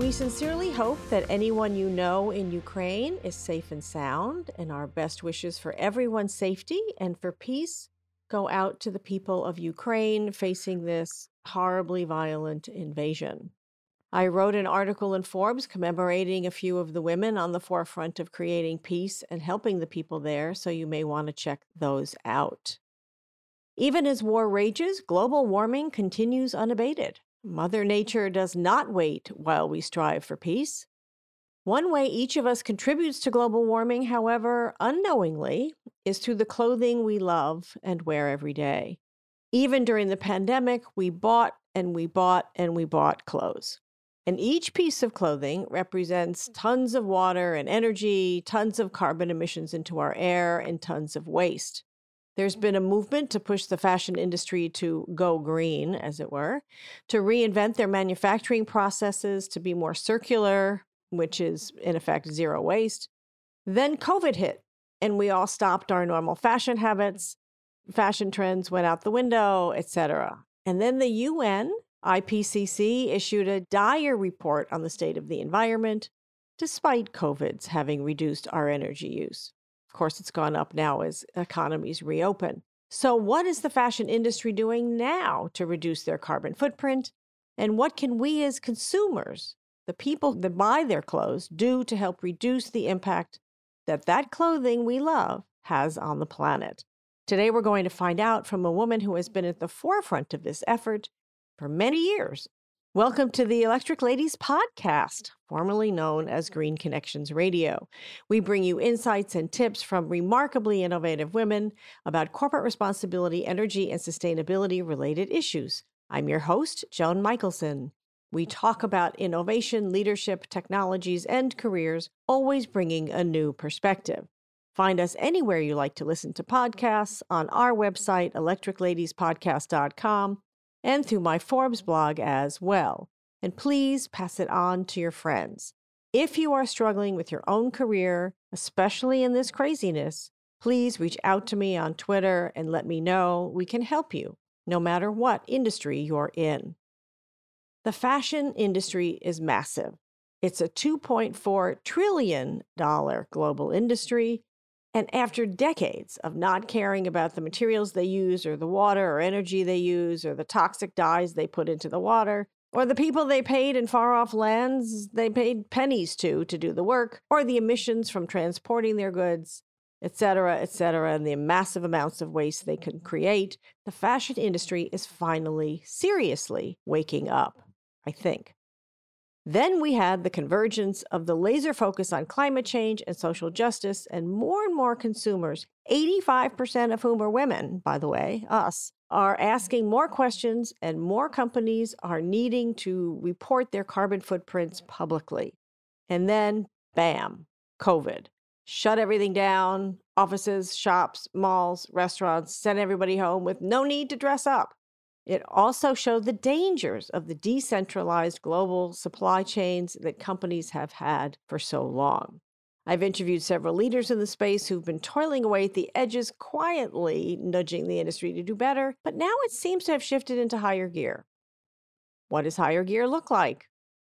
We sincerely hope that anyone you know in Ukraine is safe and sound, and our best wishes for everyone's safety and for peace go out to the people of Ukraine facing this horribly violent invasion. I wrote an article in Forbes commemorating a few of the women on the forefront of creating peace and helping the people there, so you may want to check those out. Even as war rages, global warming continues unabated. Mother Nature does not wait while we strive for peace. One way each of us contributes to global warming, however, unknowingly, is through the clothing we love and wear every day. Even during the pandemic, we bought and we bought and we bought clothes. And each piece of clothing represents mm. tons of water and energy, tons of carbon emissions into our air, and tons of waste. There's been a movement to push the fashion industry to go green, as it were, to reinvent their manufacturing processes to be more circular, which is in effect zero waste. Then COVID hit, and we all stopped our normal fashion habits. Fashion trends went out the window, etc. And then the UN IPCC issued a dire report on the state of the environment, despite COVID's having reduced our energy use. Of course, it's gone up now as economies reopen. So, what is the fashion industry doing now to reduce their carbon footprint? And what can we as consumers, the people that buy their clothes, do to help reduce the impact that that clothing we love has on the planet? Today, we're going to find out from a woman who has been at the forefront of this effort for many years Welcome to the Electric Ladies podcast, formerly known as Green Connections Radio. We bring you insights and tips from remarkably innovative women about corporate responsibility, energy, and sustainability related issues. I'm your host, Joan Michelson. We talk about innovation, leadership, technologies, and careers, always bringing a new perspective. Find us anywhere you like to listen to podcasts on our website, electricladiespodcast.com and through my Forbes blog as well. And please pass it on to your friends. If you are struggling with your own career, especially in this craziness, please reach out to me on Twitter and let me know we can help you, no matter what industry you're in. The fashion industry is massive. It's a $2.4 trillion global industry and after decades of not caring about the materials they use, or the water or energy they use, or the toxic dyes they put into the water, or the people they paid in far off lands they paid pennies to to do the work, or the emissions from transporting their goods, etc., etc., and the massive amounts of waste they can create, the fashion industry is finally seriously waking up, I think. Then we had the convergence of the laser focus on climate change and social justice, and more and more consumers, 85% of whom are women, by the way, us, are asking more questions, and more companies are needing to report their carbon footprints publicly. And then, bam, COVID. Shut everything down offices, shops, malls, restaurants, sent everybody home with no need to dress up. It also showed the dangers of the decentralized global supply chains that companies have had for so long. I've interviewed several leaders in the space who've been toiling away at the edges, quietly nudging the industry to do better, but now it seems to have shifted into higher gear. What does higher gear look like?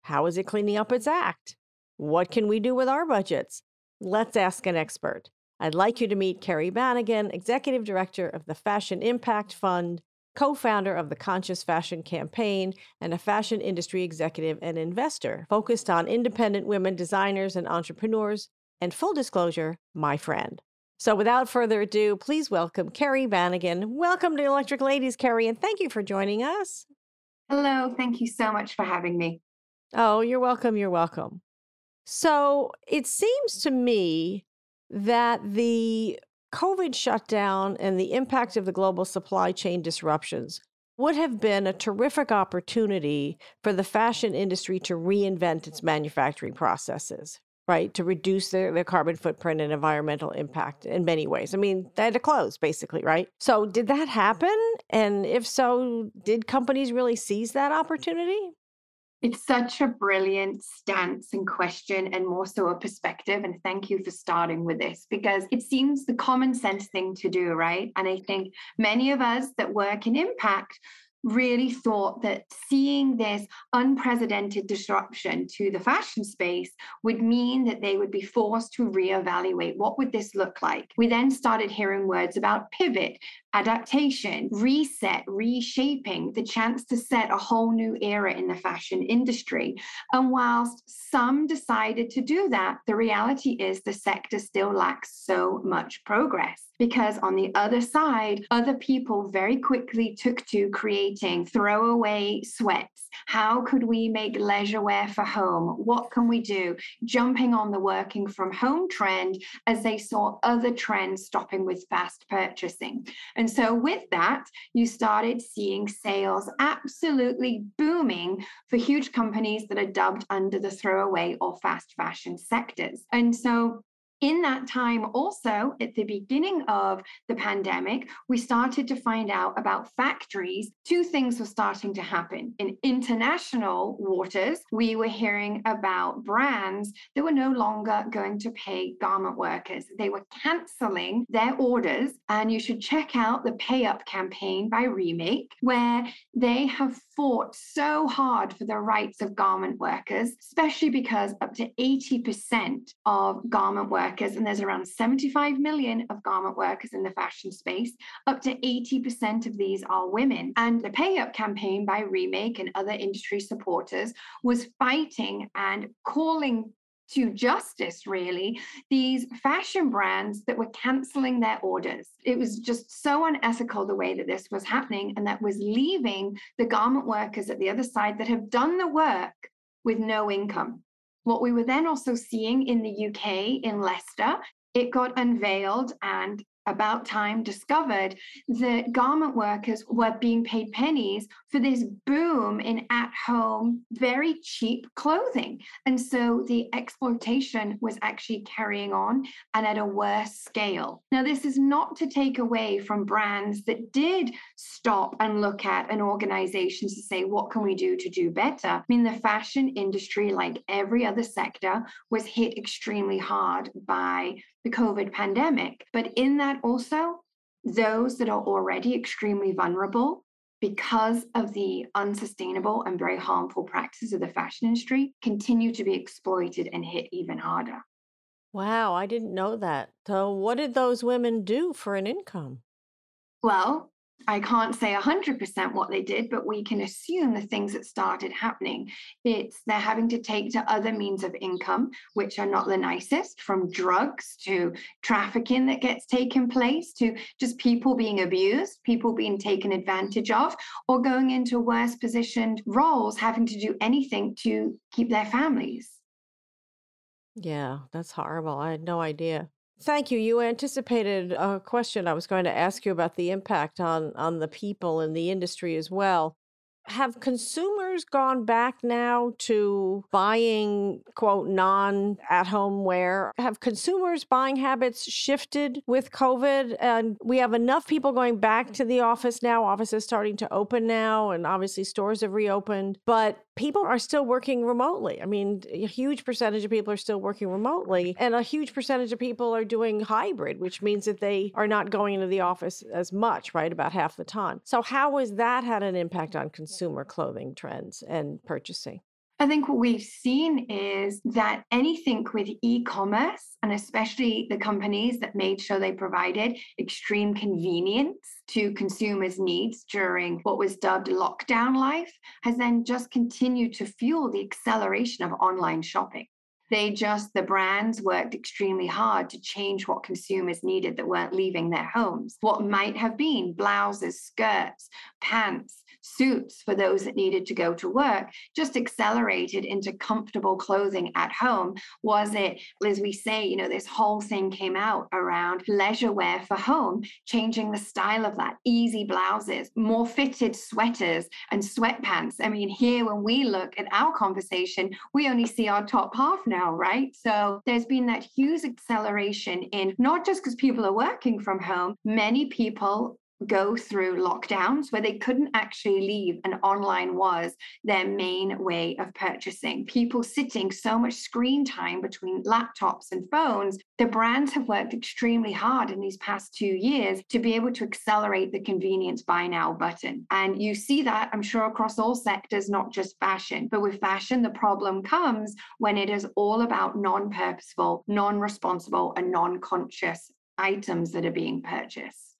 How is it cleaning up its act? What can we do with our budgets? Let's ask an expert. I'd like you to meet Kerry Bannigan, Executive Director of the Fashion Impact Fund, co founder of the Conscious Fashion Campaign, and a fashion industry executive and investor focused on independent women designers and entrepreneurs. And full disclosure, my friend. So without further ado, please welcome Kerry Bannigan. Welcome to Electric Ladies, Kerry, and thank you for joining us. Hello, thank you so much for having me. Oh, you're welcome. You're welcome. So it seems to me that the COVID shutdown and the impact of the global supply chain disruptions would have been a terrific opportunity for the fashion industry to reinvent its manufacturing processes, right? To reduce their, their carbon footprint and environmental impact in many ways. I mean, they had to close basically, right? So, did that happen? And if so, did companies really seize that opportunity? It's such a brilliant stance and question, and more so a perspective. And thank you for starting with this because it seems the common sense thing to do, right? And I think many of us that work in impact really thought that seeing this unprecedented disruption to the fashion space would mean that they would be forced to reevaluate what would this look like. We then started hearing words about pivot, adaptation, reset, reshaping, the chance to set a whole new era in the fashion industry. And whilst some decided to do that, the reality is the sector still lacks so much progress because on the other side, other people very quickly took to creating throwaway sweats. How could we make leisure wear for home? What can we do? Jumping on the working from home trend as they saw other trends stopping with fast purchasing. So, with that, you started seeing sales absolutely booming for huge companies that are dubbed under the throwaway or fast fashion sectors. And so, in that time, also at the beginning of the pandemic, we started to find out about factories. Two things were starting to happen. In international waters, we were hearing about brands that were no longer going to pay garment workers. They were canceling their orders. And you should check out the Pay Up campaign by Remake, where they have fought so hard for the rights of garment workers, especially because up to 80% of garment workers and there's around 75 million of garment workers in the fashion space. Up to 80% of these are women. And the Pay Up campaign by Remake and other industry supporters was fighting and calling to justice, really, these fashion brands that were canceling their orders. It was just so unethical the way that this was happening, and that was leaving the garment workers at the other side that have done the work with no income. What we were then also seeing in the UK, in Leicester, it got unveiled and about time discovered that garment workers were being paid pennies for this boom in at home, very cheap clothing. And so the exploitation was actually carrying on and at a worse scale. Now, this is not to take away from brands that did stop and look at an organization to say, what can we do to do better? I mean, the fashion industry, like every other sector, was hit extremely hard by the COVID pandemic. But in that also, those that are already extremely vulnerable because of the unsustainable and very harmful practices of the fashion industry continue to be exploited and hit even harder. Wow, I didn't know that. So, what did those women do for an income? Well, I can't say 100% what they did, but we can assume the things that started happening. It's they're having to take to other means of income, which are not the nicest, from drugs to trafficking that gets taken place to just people being abused, people being taken advantage of, or going into worse positioned roles, having to do anything to keep their families. Yeah, that's horrible. I had no idea. Thank you. You anticipated a question I was going to ask you about the impact on on the people in the industry as well. Have consumers gone back now to buying, quote, non at home wear? Have consumers' buying habits shifted with COVID? And we have enough people going back to the office now. Offices starting to open now, and obviously stores have reopened. But people are still working remotely. I mean, a huge percentage of people are still working remotely, and a huge percentage of people are doing hybrid, which means that they are not going into the office as much, right? About half the time. So, how has that had an impact on consumer clothing trends and purchasing? I think what we've seen is that anything with e commerce, and especially the companies that made sure they provided extreme convenience to consumers' needs during what was dubbed lockdown life, has then just continued to fuel the acceleration of online shopping. They just, the brands worked extremely hard to change what consumers needed that weren't leaving their homes. What might have been blouses, skirts, pants, suits for those that needed to go to work just accelerated into comfortable clothing at home. Was it, as we say, you know, this whole thing came out around leisure wear for home, changing the style of that, easy blouses, more fitted sweaters and sweatpants. I mean, here when we look at our conversation, we only see our top half now, right? So there's been that huge acceleration in not just because people are working from home, many people go through lockdowns where they couldn't actually leave and online was their main way of purchasing. People sitting so much screen time between laptops and phones, the brands have worked extremely hard in these past two years to be able to accelerate the convenience buy now button. And you see that, I'm sure, across all sectors, not just fashion. But with fashion, the problem comes when it is all about non purposeful, non responsible, and non conscious items that are being purchased.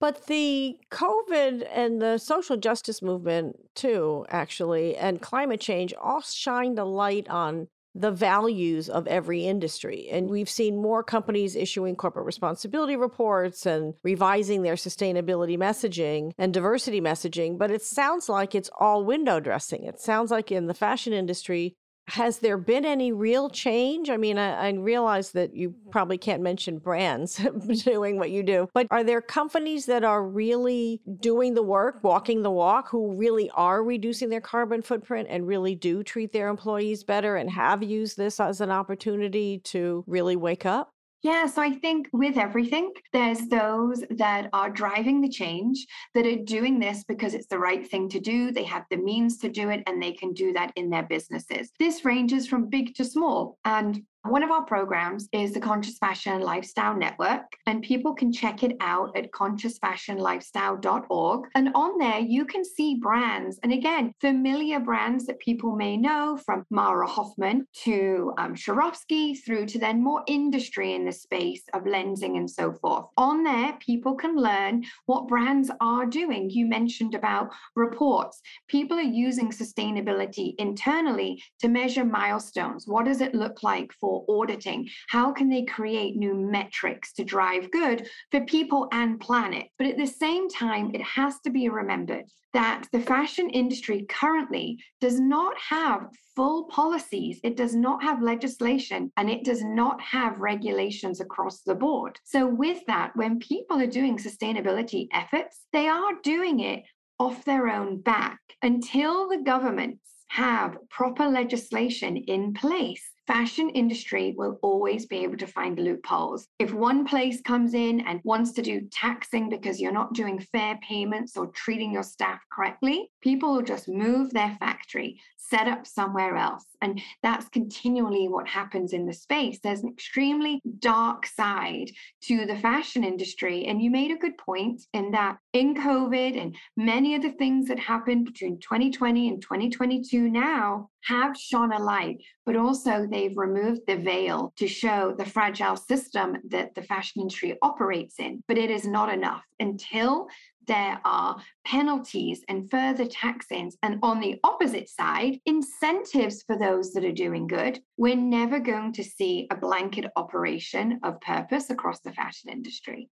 But the COVID and the social justice movement, too, actually, and climate change all shined a light on the values of every industry. And we've seen more companies issuing corporate responsibility reports and revising their sustainability messaging and diversity messaging. But it sounds like it's all window dressing. It sounds like in the fashion industry, has there been any real change? I mean, I, I, realize that you mm-hmm. probably can't mention brands doing what you do, but are there companies that are really doing the work, walking the walk, who really are reducing their carbon footprint and really do treat their employees better and have used this as an opportunity to really wake up? Yeah, so I think with everything, there's those that are driving the change, that are doing this because it's the right thing to do. They have the means to do it and they can do that in their businesses. This ranges from big to small. And one of our programs is the Conscious Fashion Lifestyle Network, and people can check it out at consciousfashionlifestyle.org. And on there, you can see brands, and again, familiar brands that people may know from Mara Hoffman to um, through to then more industry in the space of Lenzing and so forth. On there, people can learn what brands are doing. You mentioned about reports. People are using sustainability internally to measure milestones. What does it look like for for auditing? How can they create new metrics to drive good for people and planet? But at the same time, it has to be remembered that the fashion industry currently does not have full policies, it does not have legislation, and it does not have regulations across the board. So, with that, when people are doing sustainability efforts, they are doing it off their own back until the governments have proper legislation in place fashion industry will always be able to find loopholes. If one place comes in and wants to do taxing because you're not doing fair payments or treating your staff correctly, people will just move their factory, set up somewhere else. And that's continually what happens in the space. There's an extremely dark side to the fashion industry. And you made a good point in that in COVID and many of the things that happened between 2020 and 2022 now have shone a light, but also they've removed the veil to show the fragile system that the fashion industry operates in. But it is not enough until there are penalties and further taxings. And on the opposite side, incentives for those that are doing good. We're never going to see a blanket operation of purpose across the fashion industry.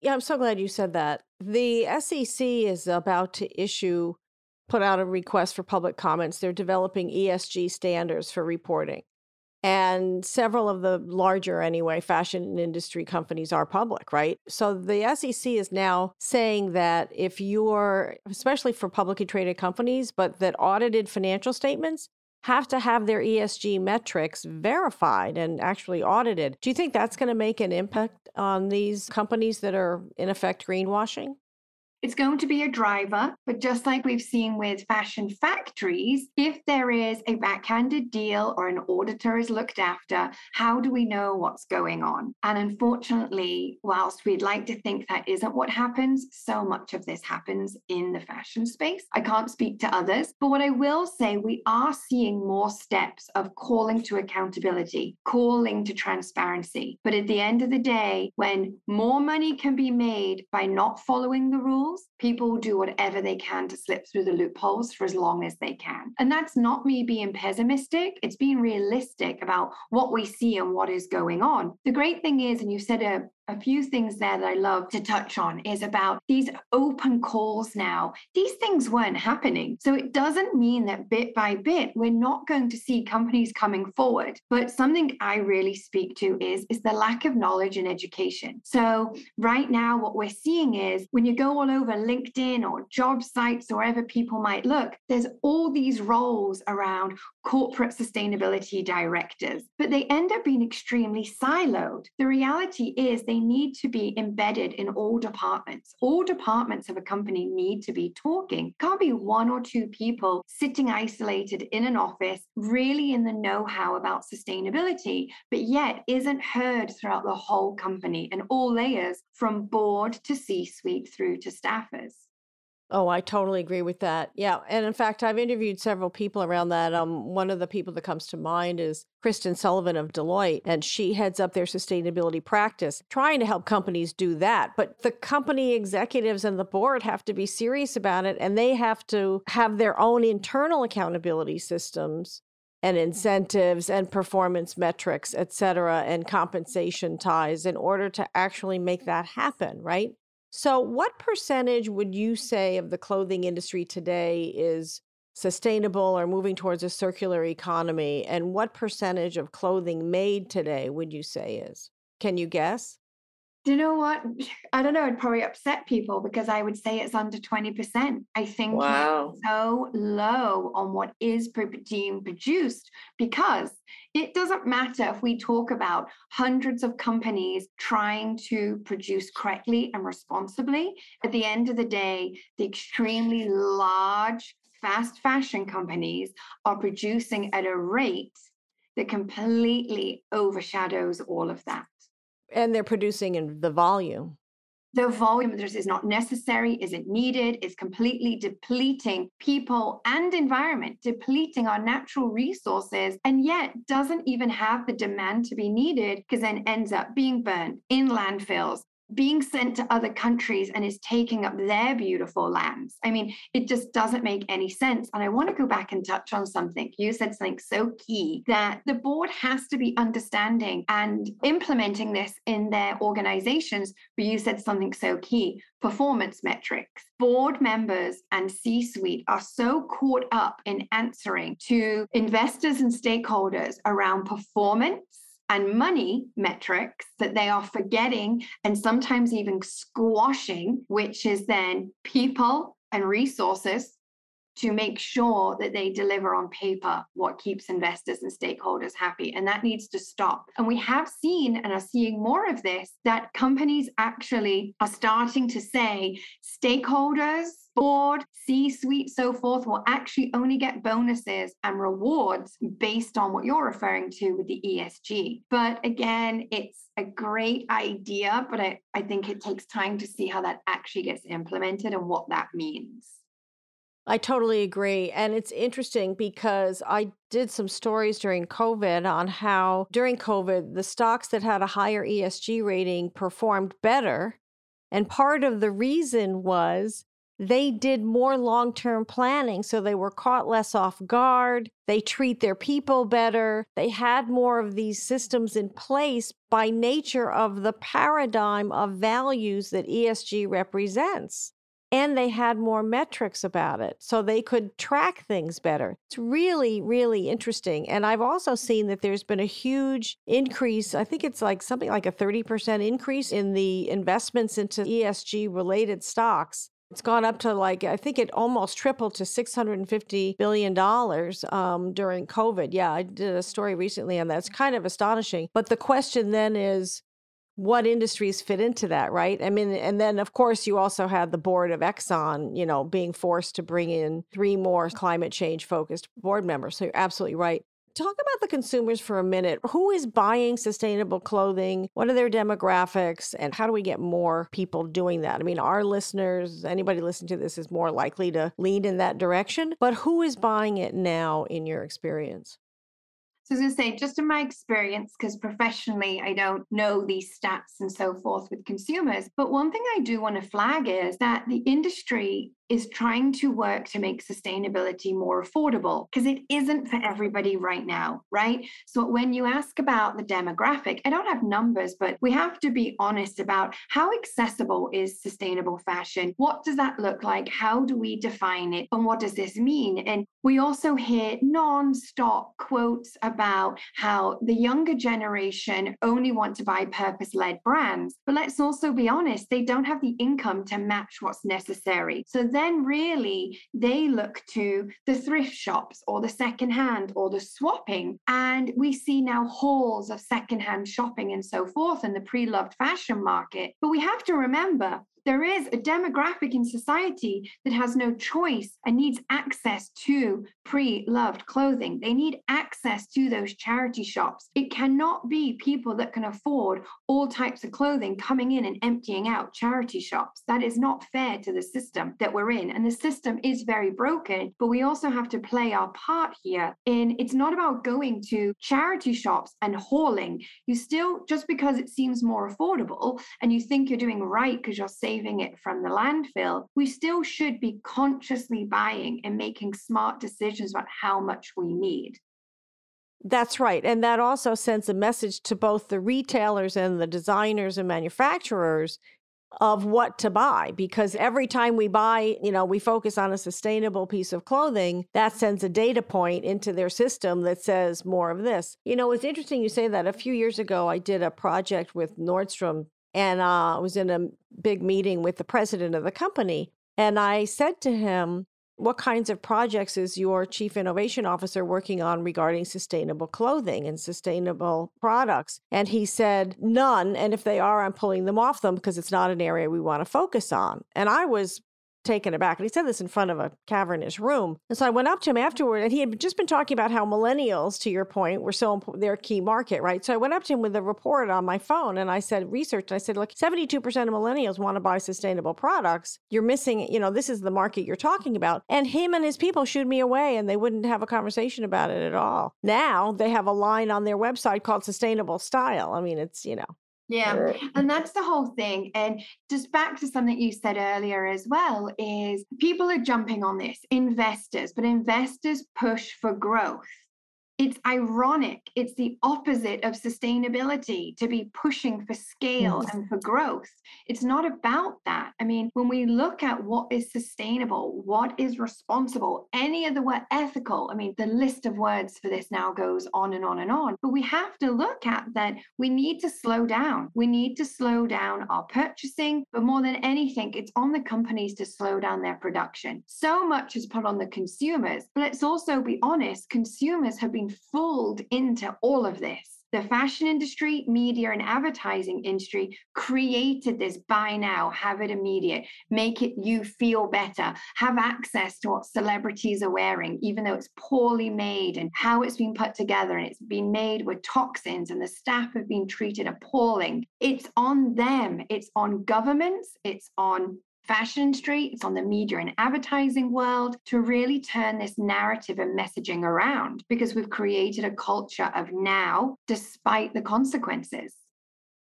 Yeah, I'm so glad you said that. The SEC is about to issue, put out a request for public comments. They're developing ESG standards for reporting. And several of the larger, anyway, fashion industry companies are public, right? So the SEC is now saying that if you're, especially for publicly traded companies, but that audited financial statements have to have their ESG metrics verified and actually audited. Do you think that's going to make an impact on these companies that are, in effect, greenwashing? It's going to be a driver, but just like we've seen with fashion factories, if there is a backhanded deal or an auditor is looked after, how do we know what's going on? And unfortunately, whilst we'd like to think that isn't what happens, so much of this happens in the fashion space. I can't speak to others, but what I will say, we are seeing more steps of calling to accountability, calling to transparency. But at the end of the day, when more money can be made by not following the rules, loopholes, people do whatever they can to slip through the loopholes for as long as they can. And that's not me being pessimistic, it's being realistic about what we see and what is going on. The great thing is, and you said a, a few things there that I love to touch on is about these open calls now. These things weren't happening. So it doesn't mean that bit by bit, we're not going to see companies coming forward. But something I really speak to is, is the lack of knowledge and education. So right now, what we're seeing is when you go all over LinkedIn or job sites or wherever people might look, there's all these roles around corporate sustainability directors, but they end up being extremely siloed. The reality is they need to be embedded in all departments. All departments of a company need to be talking. Can't be one or two people sitting isolated in an office, really in the know how about sustainability, but yet isn't heard throughout the whole company and all layers from board to C suite through to staffers. Oh, I totally agree with that. Yeah. And in fact, I've interviewed several people around that. Um, one of the people that comes to mind is Kristen Sullivan of Deloitte, and she heads up their sustainability practice, trying to help companies do that. But the company executives and the board have to be serious about it, and they have to have their own internal accountability systems and incentives and performance metrics, et cetera, and compensation ties in order to actually make that happen, right? So, what percentage would you say of the clothing industry today is sustainable or moving towards a circular economy? And what percentage of clothing made today would you say is? Can you guess? Do you know what? I don't know. It'd probably upset people because I would say it's under 20%. I think wow. so low on what is being produced because it doesn't matter if we talk about hundreds of companies trying to produce correctly and responsibly. At the end of the day, the extremely large fast fashion companies are producing at a rate that completely overshadows all of that. And they're producing in the volume. The volume is not necessary, isn't needed, is completely depleting people and environment, depleting our natural resources, and yet doesn't even have the demand to be needed because then ends up being burned in landfills, being sent to other countries and is taking up their beautiful lands. I mean, it just doesn't make any sense. And I want to go back and touch on something. You said something so key that the board has to be understanding and implementing this in their organizations. But you said something so key performance metrics. Board members and C suite are so caught up in answering to investors and stakeholders around performance and money metrics that they are forgetting and sometimes even squashing, which is then people and resources to make sure that they deliver on paper what keeps investors and stakeholders happy. And that needs to stop. And we have seen and are seeing more of this that companies actually are starting to say stakeholders, board, C suite, so forth will actually only get bonuses and rewards based on what you're referring to with the ESG. But again, it's a great idea, but I, I think it takes time to see how that actually gets implemented and what that means. I totally agree. And it's interesting because I did some stories during COVID on how during COVID, the stocks that had a higher ESG rating performed better. And part of the reason was they did more long term planning. So they were caught less off guard. They treat their people better. They had more of these systems in place by nature of the paradigm of values that ESG represents and they had more metrics about it so they could track things better. It's really, really interesting. And I've also seen that there's been a huge increase. I think it's like something like a 30% increase in the investments into ESG related stocks. It's gone up to like, I think it almost tripled to $650 billion um, during COVID. Yeah, I did a story recently on that. It's kind of astonishing. But the question then is, what industries fit into that, right? I mean, and then of course you also had the board of Exxon, you know, being forced to bring in three more climate change focused board members. So you're absolutely right. Talk about the consumers for a minute. Who is buying sustainable clothing? What are their demographics? And how do we get more people doing that? I mean, our listeners, anybody listening to this is more likely to lean in that direction, but who is buying it now in your experience? I say, just in my experience, because professionally I don't know these stats and so forth with consumers, but one thing I do want to flag is that the industry is trying to work to make sustainability more affordable because it isn't for everybody right now, right? So when you ask about the demographic, I don't have numbers, but we have to be honest about how accessible is sustainable fashion? What does that look like? How do we define it? And what does this mean? And we also hear non-stop quotes about how the younger generation only want to buy purpose-led brands. But let's also be honest, they don't have the income to match what's necessary. So then really they look to the thrift shops or the secondhand or the swapping. And we see now halls of secondhand shopping and so forth in the pre loved fashion market. But we have to remember there is a demographic in society that has no choice and needs access to pre loved clothing. They need access to those charity shops. It cannot be people that can afford all types of clothing coming in and emptying out charity shops. That is not fair to the system that we're in. And the system is very broken, but we also have to play our part here in it's not about going to charity shops and hauling. You still, just because it seems more affordable and you think you're doing right because you're saving saving it from the landfill, we still should be consciously buying and making smart decisions about how much we need. That's right. And that also sends a message to both the retailers and the designers and manufacturers of what to buy because every time we buy, you know, we focus on a sustainable piece of clothing, that sends a data point into their system that says more of this. You know, it's interesting you say that. A few years ago, I did a project with Nordstrom and uh, I was in a big meeting with the president of the company. And I said to him, What kinds of projects is your chief innovation officer working on regarding sustainable clothing and sustainable products? And he said, None. And if they are, I'm pulling them off them because it's not an area we want to focus on. And I was taken aback. And he said this in front of a cavernous room. And so I went up to him afterward, and he had just been talking about how millennials, to your point, were so important, their key market, right? So I went up to him with a report on my phone, and I said, research. And I said, look, 72% of millennials want to buy sustainable products. You're missing, you know, this is the market you're talking about. And him and his people shooed me away, and they wouldn't have a conversation about it at all. Now they have a line on their website called Sustainable Style. I mean, it's, you know, yeah, and that's the whole thing. And just back to something you said earlier as well is people are jumping on this, investors, but investors push for growth. It's ironic. It's the opposite of sustainability to be pushing for scale yes. and for growth. It's not about that. I mean, when we look at what is sustainable, what is responsible, any of the word ethical, I mean, the list of words for this now goes on and on and on. But we have to look at that we need to slow down. We need to slow down our purchasing, but more than anything, it's on the companies to slow down their production. So much is put on the consumers, but let's also be honest, consumers have been fooled into all of this. The fashion industry, media, and advertising industry created this buy now, have it immediate, make it you feel better, have access to what celebrities are wearing, even though it's poorly made and how it's been put together and it's been made with toxins and the staff have been treated appalling. It's on them, it's on governments, it's on fashion street, it's on the media and advertising world to really turn this narrative and messaging around because we've created a culture of now despite the consequences.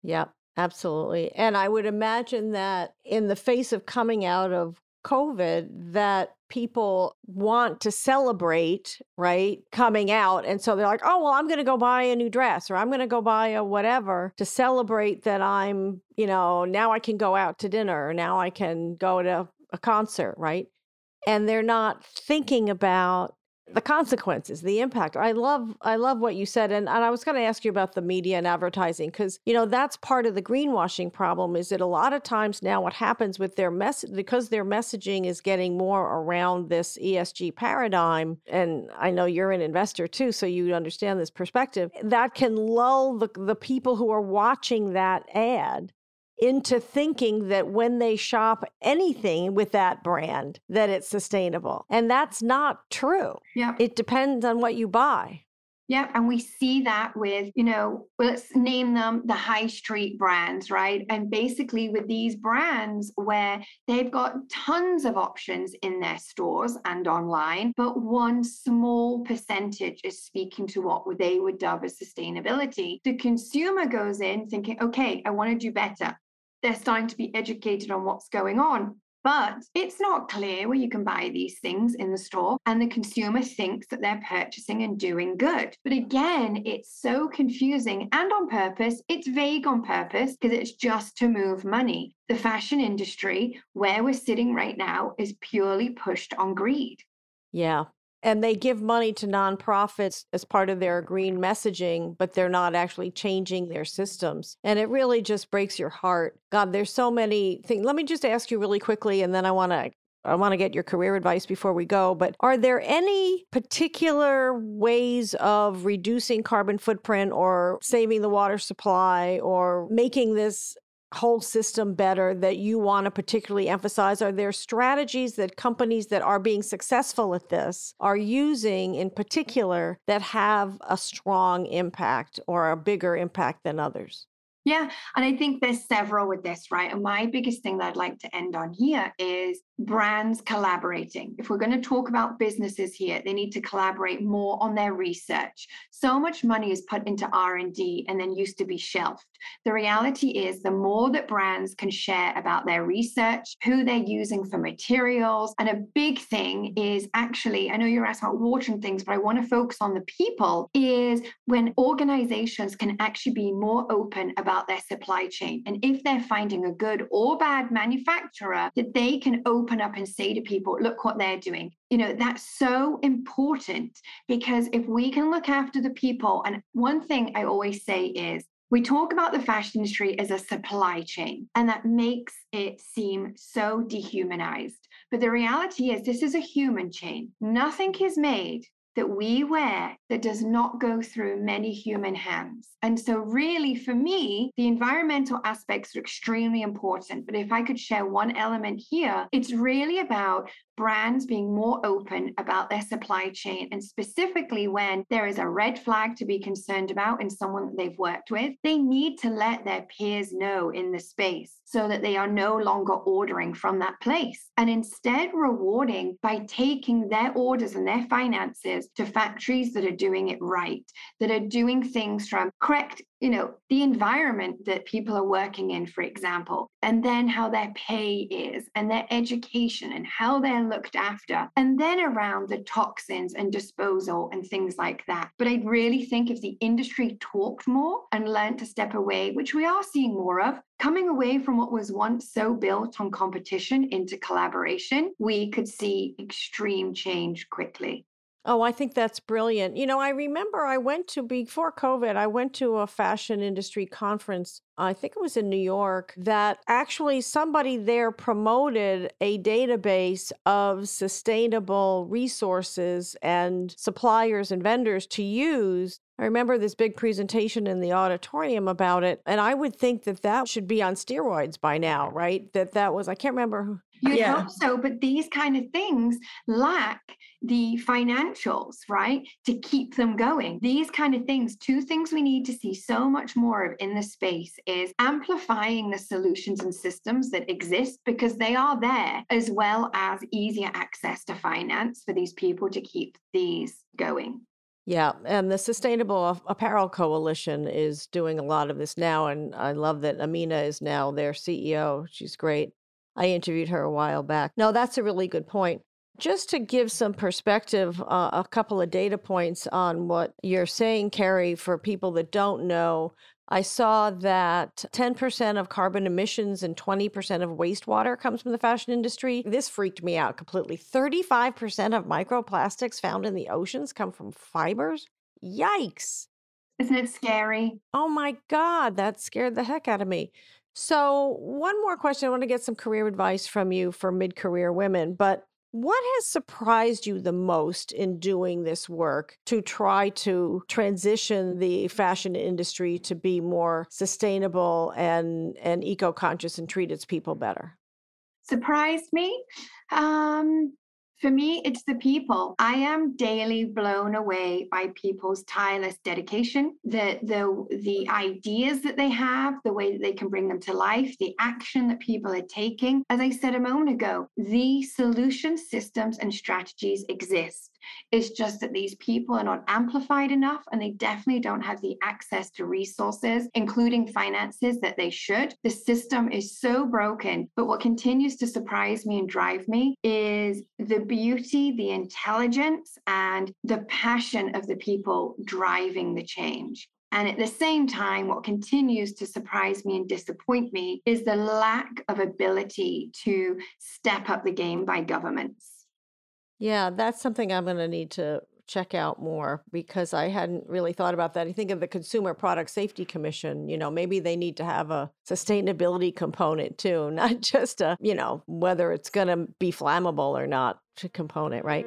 Yep, absolutely. And I would imagine that in the face of coming out of COVID that people want to celebrate, right? Coming out. And so they're like, oh, well, I'm going to go buy a new dress or I'm going to go buy a whatever to celebrate that I'm, you know, now I can go out to dinner or now I can go to a concert, right? And they're not thinking about the consequences the impact. I love i love what you said and, and i was going to ask you about the media and advertising because you know that's part of the greenwashing problem is that a lot of times now what happens with their message because their messaging is getting more around this esg paradigm and i know you're an investor too so you understand this perspective that can lull the, the people who are watching that ad into thinking that when they shop anything with that brand that it's sustainable. And that's not true. Yeah it depends on what you buy. Yeah, and we see that with, you know, let's name them the high street brands, right? And basically, with these brands where they've got tons of options in their stores and online, but one small percentage is speaking to what they would dub as sustainability. The consumer goes in thinking, okay, I want to do better they're starting to be educated on what's going on. But it's not clear where you can buy these things in the store, and the consumer thinks that they're purchasing and doing good. But again, it's so confusing and on purpose. It's vague on purpose because it's just to move money. The fashion industry, where we're sitting right now, is purely pushed on greed. Yeah, and they give money to nonprofits as part of their green messaging, but they're not actually changing their systems. And it really just breaks your heart. God, there's so many things. Let me just ask you really quickly, and then I want to I want to get your career advice before we go, but are there any particular ways of reducing carbon footprint or saving the water supply or making this whole system better that you want to particularly emphasize? Are there strategies that companies that are being successful at this are using in particular that have a strong impact or a bigger impact than others? Yeah, and I think there's several with this, right? And my biggest thing that I'd like to end on here is brands collaborating. If we're going to talk about businesses here, they need to collaborate more on their research. So much money is put into R&D and then used to be shelved. The reality is the more that brands can share about their research, who they're using for materials, and a big thing is actually, I know you're asking about water and things, but I want to focus on the people, is when organizations can actually be more open about their supply chain. And if they're finding a good or bad manufacturer, that they can open open up and say to people, look what they're doing. You know, that's so important because if we can look after the people, and one thing I always say is, we talk about the fashion industry as a supply chain, and that makes it seem so dehumanized. But the reality is, this is a human chain. Nothing is made that we wear that does not go through many human hands. And so, really, for me, the environmental aspects are extremely important. But if I could share one element here, it's really about brands being more open about their supply chain. And specifically, when there is a red flag to be concerned about in someone that they've worked with, they need to let their peers know in the space so that they are no longer ordering from that place and instead rewarding by taking their orders and their finances to factories that are doing it right, that are doing things from correct you know the environment that people are working in for example and then how their pay is and their education and how they're looked after and then around the toxins and disposal and things like that. But i really think if the industry talked more and learned to step away which we are seeing more of coming away from what was once so built on competition into collaboration we could see extreme change quickly Oh, I think that's brilliant. You know, I remember I went to, before COVID, I went to a fashion industry conference. I think it was in New York, that actually somebody there promoted a database of sustainable resources and suppliers and vendors to use I remember this big presentation in the auditorium about it, and I would think that that should be on steroids by now, right? That that was I can't remember. You'd yeah. hope so, but these kind of things lack the financials, right, to keep them going. These kind of things, two things we need to see so much more of in the space is amplifying the solutions and systems that exist because they are there, as well as easier access to finance for these people to keep these going. Yeah, and the Sustainable Apparel Coalition is doing a lot of this now. And I love that Amina is now their CEO. She's great. I interviewed her a while back. No, that's a really good point. Just to give some perspective, uh, a couple of data points on what you're saying, Kerry, for people that don't know, I saw that 10% of carbon emissions and 20% of wastewater comes from the fashion industry. This freaked me out completely. 35% of microplastics found in the oceans come from fibers. Yikes. Isn't it scary? Oh my God, that scared the heck out of me. So, one more question. I want to get some career advice from you for mid career women, but what has surprised you the most in doing this work to try to transition the fashion industry to be more sustainable and, and eco conscious and treat its people better? Surprised me? Um, for me, it's the people. I am daily blown away by people's tireless dedication, the, the, the ideas that they have, the way that they can bring them to life, the action that people are taking. As I said a moment ago, the solution systems and strategies exist. It's just that these people are not amplified enough and they definitely don't have the access to resources, including finances, that they should. The system is so broken. But what continues to surprise me and drive me is the beauty, the intelligence, and the passion of the people driving the change. And at the same time, what continues to surprise me and disappoint me is the lack of ability to step up the game by governments. Yeah, that's something I'm going to need to check out more because I hadn't really thought about that. I think of the Consumer Product Safety Commission, you know, maybe they need to have a sustainability component too, not just a, you know, whether it's going to be flammable or not component, right?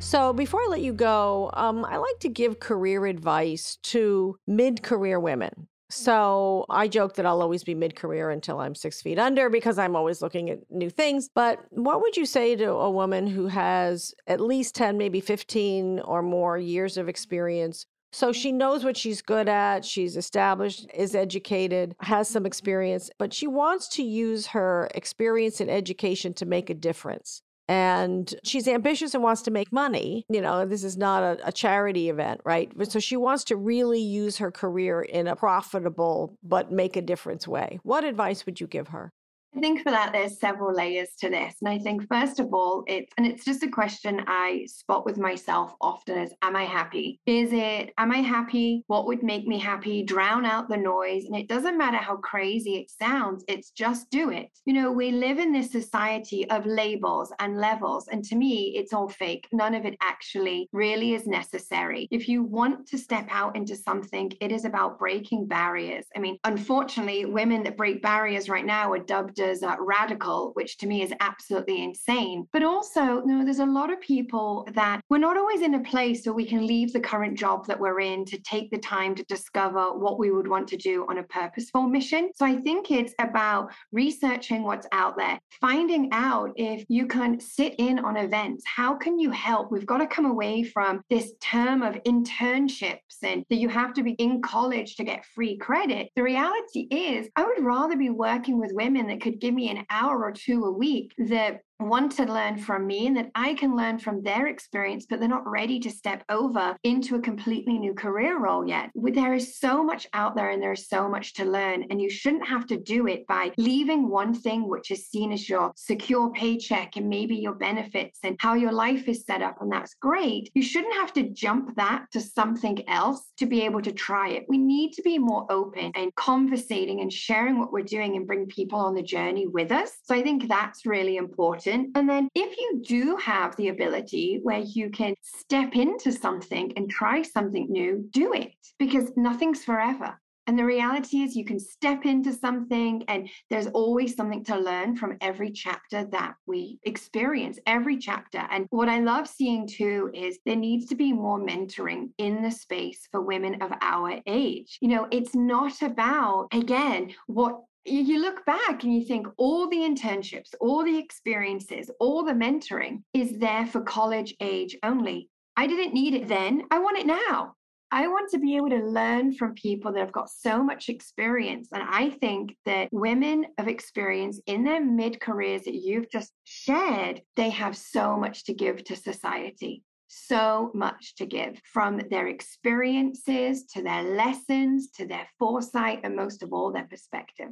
So, before I let you go, um, I like to give career advice to mid career women. Mm-hmm. So I joke that I'll always be mid career until I'm six feet under because I'm always looking at new things. But what would you say to a woman who has at least 10, maybe 15 or more years of experience? So she knows what she's good at, she's established, is educated, has some mm-hmm. experience, but she wants to use her experience and education to make a difference and she's ambitious and wants to make money. You know, this is not a, a, charity event, right? So she wants to really use her career in a profitable but make a difference way. What advice would you give her? I think for that, there's several layers to this. And I think, first of all, it's, and it's just a question I spot with myself often is, am I happy? Is it, am I happy? What would make me happy? Drown out the noise. And it doesn't matter how crazy it sounds, it's just do it. You know, we live in this society of labels and levels. And to me, it's all fake. None of it actually really is necessary. If you want to step out into something, it is about breaking barriers. I mean, unfortunately, women that break barriers right now are dubbed as uh, radical, which to me is absolutely insane. But also, you know, there's a lot of people that we're not always in a place where we can leave the current job that we're in to take the time to discover what we would want to do on a purposeful mission. So I think it's about researching what's out there, finding out if you can sit in on events. How can you help? We've got to come away from this term of internships and that you have to be in college to get free credit. The reality is, I would rather be working with women that could give me an hour or two a week that want to learn from me and that I can learn from their experience, but they're not ready to step over into a completely new career role yet. There is so much out there and there's so much to learn, and you shouldn't have to do it by leaving one thing which is seen as your secure paycheck and maybe your benefits and how your life is set up. And that's great. You shouldn't have to jump that to something else to be able to try it. We need to be more open and conversating and sharing what we're doing and bring people on the journey with us. So I think that's really important And then if you do have the ability where you can step into something and try something new, do it because nothing's forever. And the reality is, you can step into something, and there's always something to learn from every chapter that we experience, every chapter. And what I love seeing too is there needs to be more mentoring in the space for women of our age. You know, it's not about, again, what you look back and you think all the internships, all the experiences, all the mentoring is there for college age only. I didn't need it then. I want it now. I want to be able to learn from people that have got so much experience. And I think that women of experience in their mid careers that you've just shared, they have so much to give to society. So much to give from their experiences to their lessons to their foresight and most of all, their perspective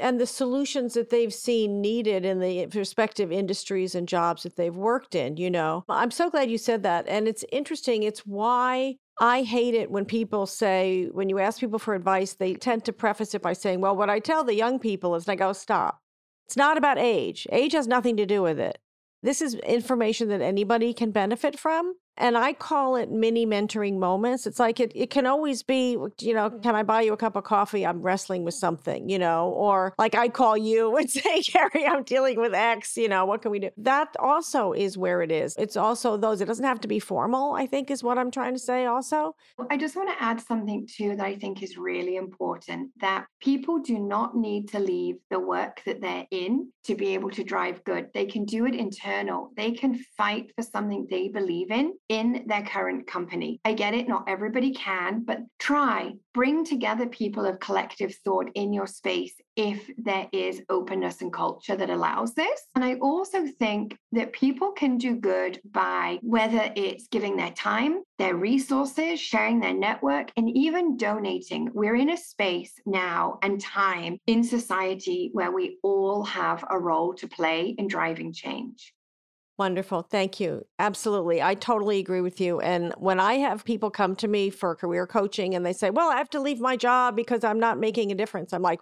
and the solutions that they've seen needed in the respective industries and jobs that they've worked in, you know. I'm so glad you said that. And it's interesting. It's why I hate it when people say, when you ask people for advice, they tend to preface it by saying, well, what I tell the young people is, and I go, stop. It's not about age. Age has nothing to do with it. This is information that anybody can benefit from. And I call it mini mentoring moments. It's like it, it can always be, you know, mm. can I buy you a cup of coffee? I'm wrestling with something, you know, or like I call you and say, Kerry, I'm dealing with X, you know, what can we do? That also is where it is. It's also those, it doesn't have to be formal, I think is what I'm trying to say also. I just want to add something too that I think is really important that people do not need to leave the work that they're in to be able to drive good. They can do it internal. They can fight for something they believe in in their current company. I get it, not everybody can, but try, bring together people of collective thought in your space if there is openness and culture that allows this. And I also think that people can do good by whether it's giving their time, their resources, sharing their network, and even donating. We're in a space now and time in society where we all have a role to play in driving change. Wonderful. Thank you. Absolutely. I totally agree with you. And when I have people come to me for career coaching and they say, well, I have to leave my job because I'm not making a difference, I'm like,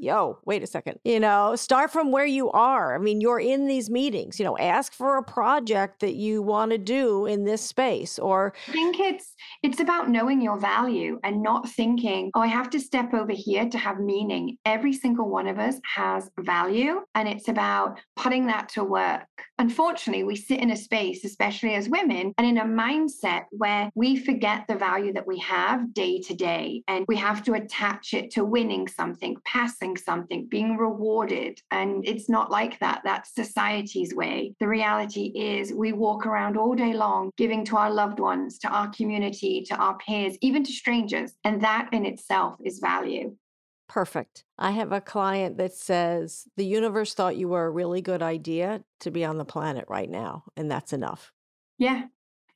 yo, wait a second. You know, start from where you are. I mean, you're in these meetings, you know, ask for a project that you want to do in this space or I think it's it's about knowing your value and not thinking, oh, I have to step over here to have meaning. Every single one of us has value and it's about putting that to work. Unfortunately, we sit in a space, especially as women, and in a mindset where we forget the value that we have day to day and we have to attach it to winning something, passing something, being rewarded. And it's not like that. That's society's way. The reality is we walk around all day long giving to our loved ones, to our community, to our peers, even to strangers. And that in itself is value. Perfect. I have a client that says the universe thought you were a really good idea to be on the planet right now, and that's enough. Yeah,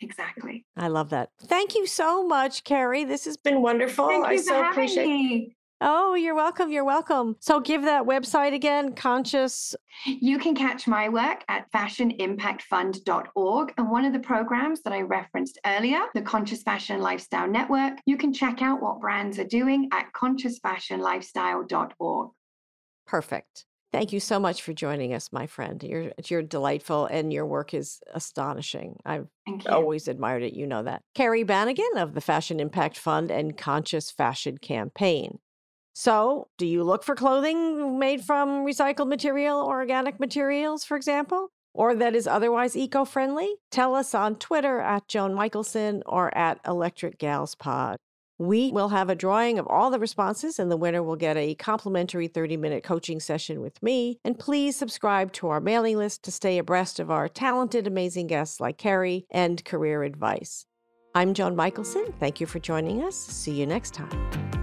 exactly. I love that. Thank you so much, Kerry. This has been wonderful. I so appreciate me. Oh, you're welcome. You're welcome. So give that website again, conscious. You can catch my work at fashionimpactfund.org. And one of the programs that I referenced earlier, the Conscious Fashion Lifestyle Network, you can check out what brands are doing at consciousfashionlifestyle.org. Perfect. Thank you so much for joining us, my friend. You're you're delightful and your work is astonishing. I've always admired it. You know that. Kerry Bannigan of the Fashion Impact Fund and Conscious Fashion Campaign. So, do you look for clothing made from recycled material or organic materials, for example, or that is otherwise eco friendly? Tell us on Twitter at Joan Michelson or at Electric Gals Pod. We will have a drawing of all the responses, and the winner will get a complimentary 30 minute coaching session with me. And please subscribe to our mailing list to stay abreast of our talented, amazing guests like Kerry and career advice. I'm Joan Michelson. Thank you for joining us. See you next time.